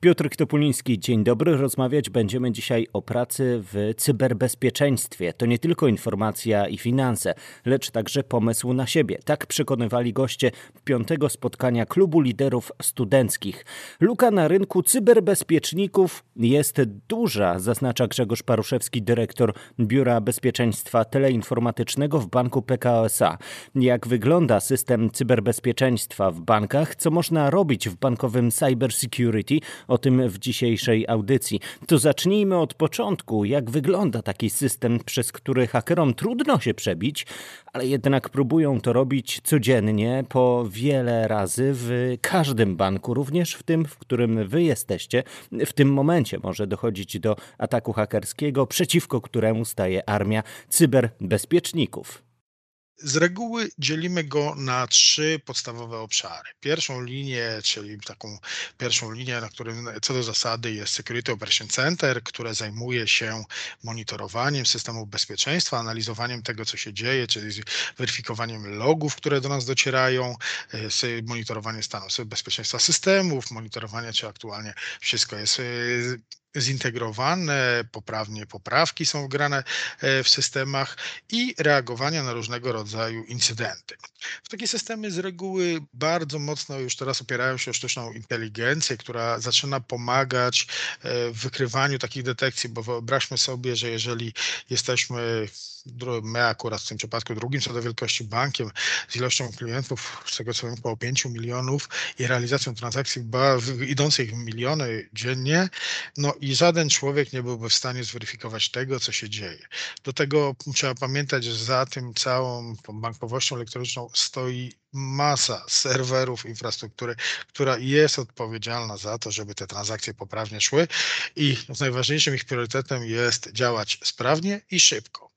Piotr Topuliński, dzień dobry. Rozmawiać będziemy dzisiaj o pracy w cyberbezpieczeństwie. To nie tylko informacja i finanse, lecz także pomysł na siebie. Tak przekonywali goście piątego spotkania Klubu Liderów Studenckich. Luka na rynku cyberbezpieczników jest duża, zaznacza Grzegorz Paruszewski, dyrektor Biura Bezpieczeństwa Teleinformatycznego w Banku PKO SA. Jak wygląda system cyberbezpieczeństwa w bankach? Co można robić w bankowym cybersecurity? O tym w dzisiejszej audycji. To zacznijmy od początku. Jak wygląda taki system, przez który hakerom trudno się przebić, ale jednak próbują to robić codziennie po wiele razy w każdym banku, również w tym, w którym wy jesteście. W tym momencie może dochodzić do ataku hakerskiego, przeciwko któremu staje armia cyberbezpieczników. Z reguły dzielimy go na trzy podstawowe obszary. Pierwszą linię, czyli taką pierwszą linię, na którym co do zasady jest Security Operation Center, które zajmuje się monitorowaniem systemów bezpieczeństwa, analizowaniem tego, co się dzieje, czyli weryfikowaniem logów, które do nas docierają, e, monitorowaniem stanu bezpieczeństwa systemów, monitorowanie, czy aktualnie wszystko jest e, zintegrowane, poprawnie poprawki są wgrane e, w systemach i reagowania na różnego rodzaju incydenty. W takie systemy z reguły bardzo mocno już teraz opierają się o sztuczną inteligencję, która zaczyna pomagać e, w wykrywaniu takich detekcji, bo wyobraźmy sobie, że jeżeli jesteśmy my akurat w tym przypadku drugim co do wielkości bankiem z ilością klientów, z tego co wiem, około 5 milionów i realizacją transakcji idących w miliony dziennie, no i żaden człowiek nie byłby w stanie zweryfikować tego, co się dzieje. Do tego trzeba pamiętać, że za tym całą bankowością elektroniczną stoi masa serwerów, infrastruktury, która jest odpowiedzialna za to, żeby te transakcje poprawnie szły i najważniejszym ich priorytetem jest działać sprawnie i szybko.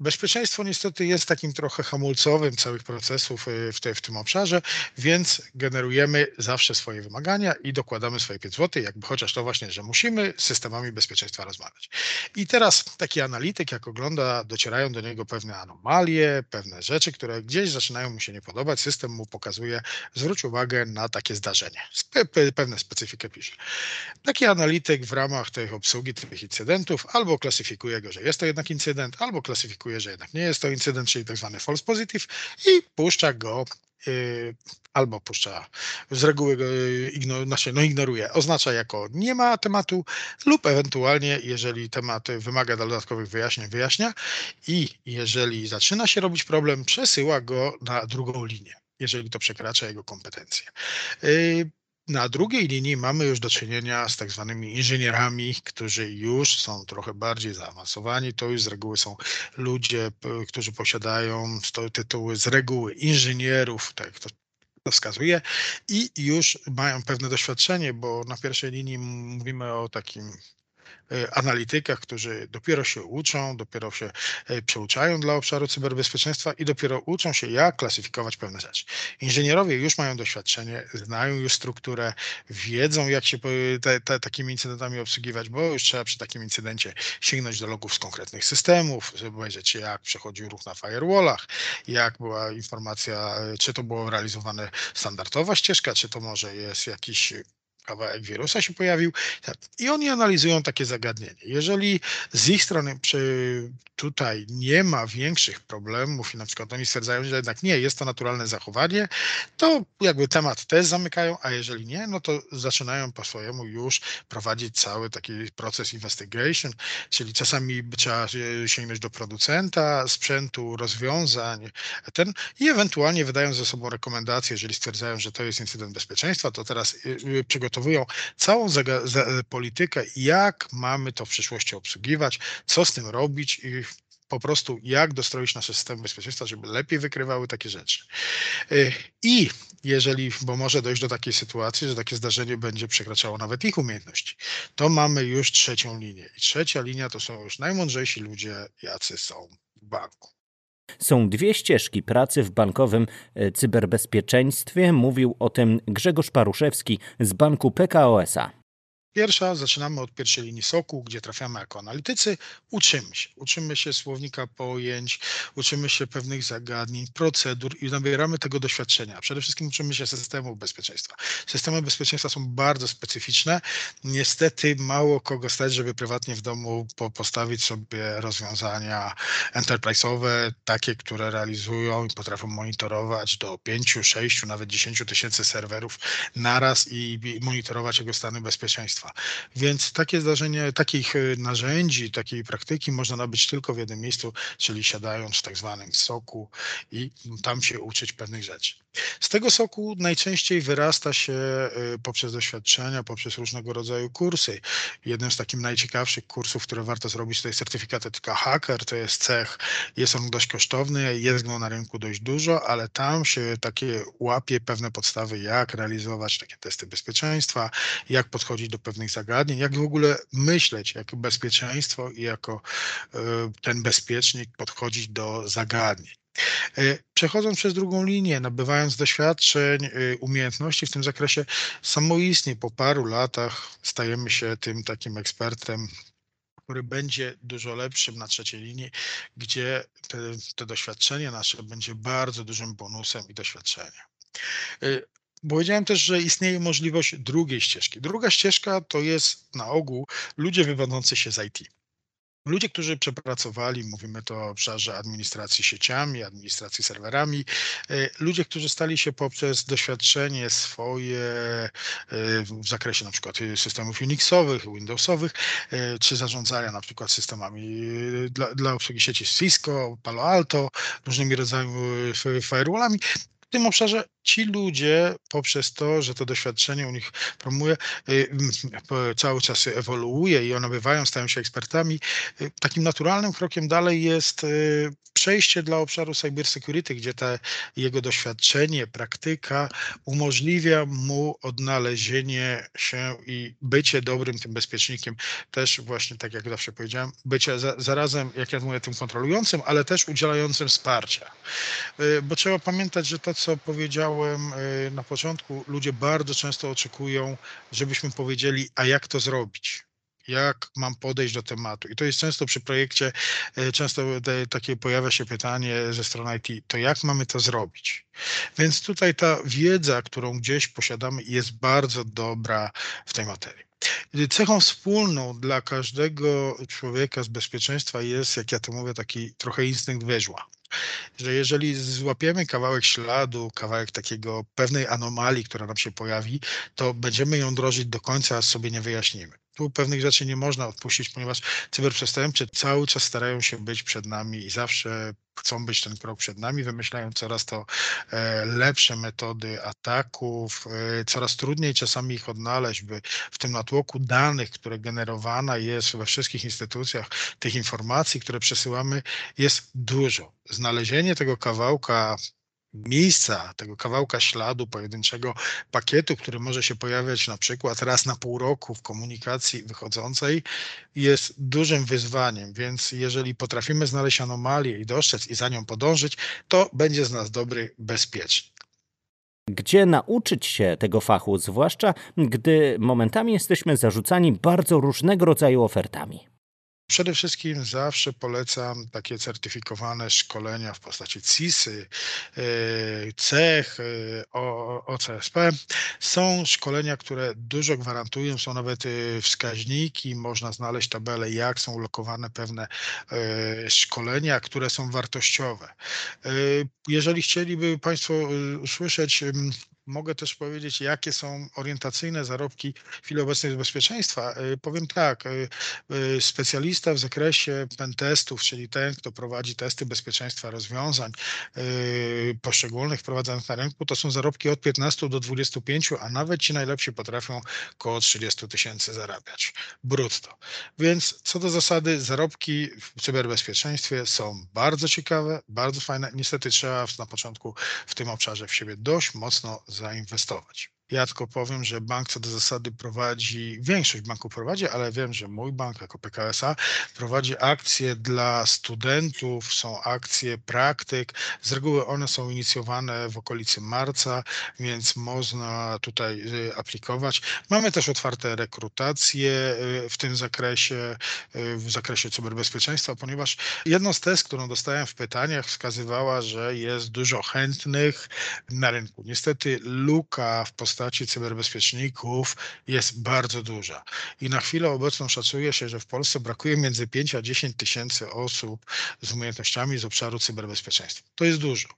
Bezpieczeństwo niestety jest takim trochę hamulcowym całych procesów y, w, te, w tym obszarze, więc generujemy zawsze swoje wymagania i dokładamy swoje 5 zł, jakby chociaż to właśnie, że musimy z systemami bezpieczeństwa rozmawiać. I teraz taki analityk, jak ogląda, docierają do niego pewne anomalie, pewne rzeczy, które gdzieś zaczynają mu się nie podobać, system mu pokazuje, zwróć uwagę na takie zdarzenie, pewne specyfikę pisze. Taki analityk w ramach tej obsługi tych incydentów albo klasyfikuje go, że jest to jednak incydent, albo klasyfikuje że jednak nie jest to incydent, czyli tak zwany false positive i puszcza go y, albo puszcza, z reguły go igno, znaczy, no ignoruje, oznacza jako nie ma tematu lub ewentualnie, jeżeli temat wymaga dodatkowych wyjaśnień, wyjaśnia i jeżeli zaczyna się robić problem, przesyła go na drugą linię, jeżeli to przekracza jego kompetencje. Na drugiej linii mamy już do czynienia z tak zwanymi inżynierami, którzy już są trochę bardziej zaawansowani. To już z reguły są ludzie, którzy posiadają tytuły z reguły inżynierów, tak to to wskazuje i już mają pewne doświadczenie, bo na pierwszej linii mówimy o takim analitykach, którzy dopiero się uczą, dopiero się e, przeuczają dla obszaru cyberbezpieczeństwa i dopiero uczą się, jak klasyfikować pewne rzeczy. Inżynierowie już mają doświadczenie, znają już strukturę, wiedzą, jak się te, te, takimi incydentami obsługiwać, bo już trzeba przy takim incydencie sięgnąć do logów z konkretnych systemów, żeby obejrzeć, jak przechodził ruch na firewallach, jak była informacja, e, czy to było realizowane standardowa ścieżka, czy to może jest jakiś kawałek wirusa się pojawił i oni analizują takie zagadnienie. Jeżeli z ich strony przy, tutaj nie ma większych problemów i na przykład oni stwierdzają, że jednak nie, jest to naturalne zachowanie, to jakby temat też zamykają, a jeżeli nie, no to zaczynają po swojemu już prowadzić cały taki proces investigation, czyli czasami trzeba sięgnąć do producenta sprzętu, rozwiązań, ten i ewentualnie wydają ze sobą rekomendacje, jeżeli stwierdzają, że to jest incydent bezpieczeństwa, to teraz y, y, przygotowują całą politykę, jak mamy to w przyszłości obsługiwać, co z tym robić i po prostu jak dostroić nasze systemy bezpieczeństwa, żeby lepiej wykrywały takie rzeczy. Y, I jeżeli, bo może dojść do takiej sytuacji, że takie zdarzenie będzie przekraczało nawet ich umiejętności, to mamy już trzecią linię. I trzecia linia to są już najmądrzejsi ludzie, jacy są w banku. Są dwie ścieżki pracy w bankowym e, cyberbezpieczeństwie. Mówił o tym Grzegorz Paruszewski z banku PKO SA. Pierwsza, zaczynamy od pierwszej linii soku, gdzie trafiamy jako analitycy, uczymy się. Uczymy się słownika pojęć, uczymy się pewnych zagadnień, procedur i nabieramy tego doświadczenia. Przede wszystkim uczymy się systemów bezpieczeństwa. Systemy bezpieczeństwa są bardzo specyficzne. Niestety mało kogo stać, żeby prywatnie w domu postawić sobie rozwiązania enterprise'owe, takie, które realizują i potrafią monitorować do 5, 6, nawet 10 tysięcy serwerów naraz i monitorować jego stany bezpieczeństwa. Więc takie zdarzenie, takich y, narzędzi, takiej praktyki można nabyć tylko w jednym miejscu, czyli siadając w tak zwanym soku i tam się uczyć pewnych rzeczy. Z tego soku najczęściej wyrasta się y, poprzez doświadczenia, poprzez różnego rodzaju kursy. Jednym z takich najciekawszych kursów, które warto zrobić, to jest certyfikat etyka hacker, to jest cech, jest on dość kosztowny, jest go na rynku dość dużo, ale tam się takie łapie pewne podstawy, jak realizować takie testy bezpieczeństwa, jak podchodzić do pewnych zagadnień, jak w ogóle myśleć jako bezpieczeństwo i jako y, ten bezpiecznik podchodzić do zagadnień. E, przechodząc przez drugą linię, nabywając doświadczeń, y, umiejętności w tym zakresie, samoistnie po paru latach stajemy się tym takim ekspertem, który będzie dużo lepszym na trzeciej linii, gdzie te, te doświadczenie nasze będzie bardzo dużym bonusem i doświadczeniem. Powiedziałem też, że istnieje możliwość drugiej ścieżki. Druga ścieżka to jest na ogół ludzie wywodzący się z IT. Ludzie, którzy przepracowali, mówimy to o obszarze administracji sieciami, administracji serwerami, e, ludzie, którzy stali się poprzez doświadczenie swoje e, w zakresie na przykład systemów Unixowych, Windowsowych, e, czy zarządzania na przykład systemami dla, dla obsługi sieci Cisco, Palo Alto, różnymi rodzajami firewallami, w tym obszarze ci ludzie poprzez to, że to doświadczenie u nich promuje, y, cały czas ewoluuje i one bywają, stają się ekspertami, y, takim naturalnym krokiem dalej jest y, przejście dla obszaru cybersecurity, gdzie te jego doświadczenie, praktyka umożliwia mu odnalezienie się i bycie dobrym tym bezpiecznikiem, też właśnie tak jak zawsze powiedziałem, bycie za, zarazem, jak ja mówię, tym kontrolującym, ale też udzielającym wsparcia. Bo trzeba pamiętać, że to, co powiedział powiedziałem y, na początku, ludzie bardzo często oczekują, żebyśmy powiedzieli, a jak to zrobić? Jak mam podejść do tematu? I to jest często przy projekcie, y, często takie pojawia się pytanie ze strony IT, to jak mamy to zrobić? Więc tutaj ta wiedza, którą gdzieś posiadamy, jest bardzo dobra w tej materii. Cechą wspólną dla każdego człowieka z bezpieczeństwa jest, jak ja to mówię, taki trochę instynkt wyżła że jeżeli złapiemy kawałek śladu, kawałek takiego pewnej anomalii, która nam się pojawi, to będziemy ją drożyć do końca, a sobie nie wyjaśnimy. Tu pewnych rzeczy nie można odpuścić, ponieważ cyberprzestępcy cały czas starają się być przed nami i zawsze chcą być ten krok przed nami, wymyślają coraz to e, lepsze metody ataków, e, coraz trudniej czasami ich odnaleźć, by w tym natłoku danych, które generowana jest we wszystkich instytucjach, tych informacji, które przesyłamy, jest dużo. Znalezienie tego kawałka miejsca, tego kawałka śladu pojedynczego pakietu, który może się pojawiać na przykład raz na pół roku w komunikacji wychodzącej, jest dużym wyzwaniem. Więc jeżeli potrafimy znaleźć anomalię i dostrzec i za nią podążyć, to będzie z nas dobry bezpiecznik. Gdzie nauczyć się tego fachu, zwłaszcza gdy momentami jesteśmy zarzucani bardzo różnego rodzaju ofertami? Przede wszystkim zawsze polecam takie certyfikowane szkolenia w postaci CISY, e, CECH, e, OCSP. Są szkolenia, które dużo gwarantują, są nawet e, wskaźniki, można znaleźć tabele, jak są ulokowane pewne szkolenia, które są wartościowe. Jeżeli chcieliby Państwo usłyszeć Mogę też powiedzieć, jakie są orientacyjne zarobki w chwili obecnej z bezpieczeństwa. E, powiem tak, e, e, specjalista w zakresie pentestów, czyli ten, kto prowadzi testy bezpieczeństwa rozwiązań poszczególnych wprowadzanych na rynku, to są zarobki od 15 do 25, a nawet ci najlepsi potrafią około 30 tysięcy zarabiać brutto. Więc co do zasady, zarobki w cyberbezpieczeństwie są bardzo ciekawe, bardzo fajne. Niestety trzeba na początku w tym obszarze w siebie dość mocno zainwestować. Ja tylko powiem, że bank co do zasady prowadzi, większość banków prowadzi, ale wiem, że mój bank jako PKSA prowadzi akcje dla studentów, są akcje praktyk. Z reguły one są inicjowane w okolicy marca, więc można tutaj y, aplikować. Mamy też otwarte rekrutacje y, w tym zakresie, y, w zakresie cyberbezpieczeństwa, ponieważ jedną z test, którą dostałem w pytaniach, wskazywała, że jest dużo chętnych na rynku. Niestety luka w postaci postaci cyberbezpieczników jest bardzo duża. I na chwilę obecną szacuje się, że w Polsce brakuje między 5 a 10 tysięcy osób z umiejętnościami z obszaru cyberbezpieczeństwa. To jest dużo.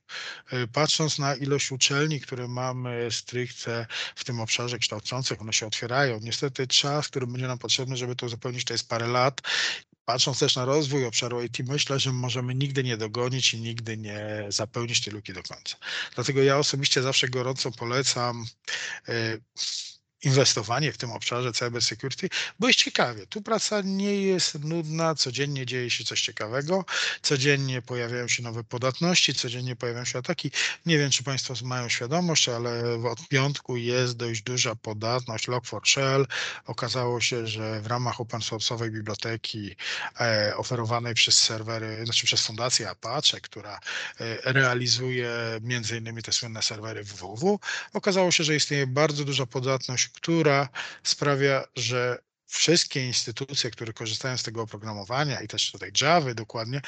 Y, patrząc na ilość uczelni, które mamy stricte w tym obszarze kształcących, one się otwierają. Niestety czas, który będzie nam potrzebny, żeby to uzupełnić, to jest parę lat patrząc też na rozwój obszaru IT, myślę, że możemy nigdy nie dogonić i nigdy nie zapełnić tej luki do końca. Dlatego ja osobiście zawsze gorąco polecam y, inwestowanie w tym obszarze cyber security, bo jest ciekawie. Tu praca nie jest nudna, codziennie dzieje się coś ciekawego, codziennie pojawiają się nowe podatności, codziennie pojawiają się ataki. Nie wiem, czy Państwo mają świadomość, ale od piątku jest dość duża podatność Log4Shell. Okazało się, że w ramach open source'owej biblioteki e, oferowanej przez serwery, znaczy przez fundację Apache, która e, realizuje między innymi te słynne serwery www, okazało się, że istnieje bardzo duża podatność która sprawia, że wszystkie instytucje, które korzystają z tego oprogramowania i też tutaj Java dokładnie,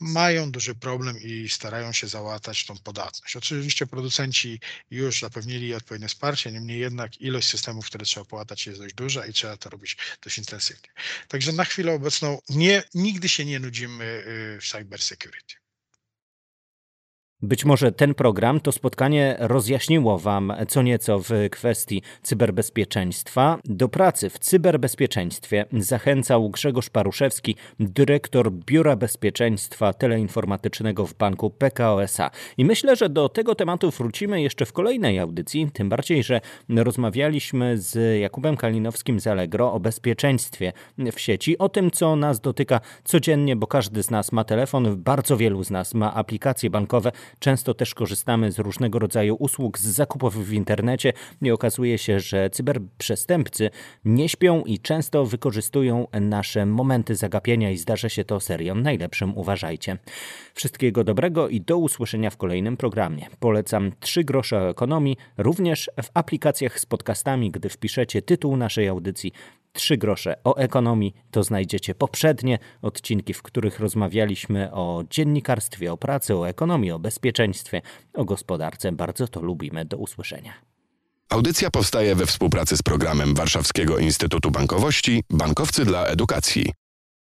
mają duży problem i starają się załatać tą podatność. Oczywiście producenci już zapewnili odpowiednie wsparcie, niemniej jednak ilość systemów, które trzeba połatać jest dość duża i trzeba to robić dość intensywnie. Także na chwilę obecną nie, nigdy się nie nudzimy y, w cyber security. Być może ten program, to spotkanie rozjaśniło Wam co nieco w kwestii cyberbezpieczeństwa. Do pracy w cyberbezpieczeństwie zachęcał Grzegorz Paruszewski, dyrektor Biura Bezpieczeństwa Teleinformatycznego w banku PKO SA. I myślę, że do tego tematu wrócimy jeszcze w kolejnej audycji, tym bardziej, że rozmawialiśmy z Jakubem Kalinowskim z Allegro o bezpieczeństwie w sieci, o tym, co nas dotyka codziennie, bo każdy z nas ma telefon, bardzo wielu z nas ma aplikacje bankowe, Często też korzystamy z różnego rodzaju usług z zakupów w internecie i okazuje się, że cyberprzestępcy nie śpią i często wykorzystują nasze momenty zagapienia i zdarza się to serią najlepszym, uważajcie. Wszystkiego dobrego i do usłyszenia w kolejnym programie. Polecam 3 grosze ekonomii, również w aplikacjach z podcastami, gdy wpiszecie tytuł naszej audycji Trzy grosze o ekonomii to znajdziecie poprzednie odcinki, w których rozmawialiśmy o dziennikarstwie, o pracy, o ekonomii, o bezpieczeństwie, o gospodarce. Bardzo to lubimy. Do usłyszenia. Audycja powstaje we współpracy z programem Warszawskiego Instytutu Bankowości Bankowcy dla Edukacji.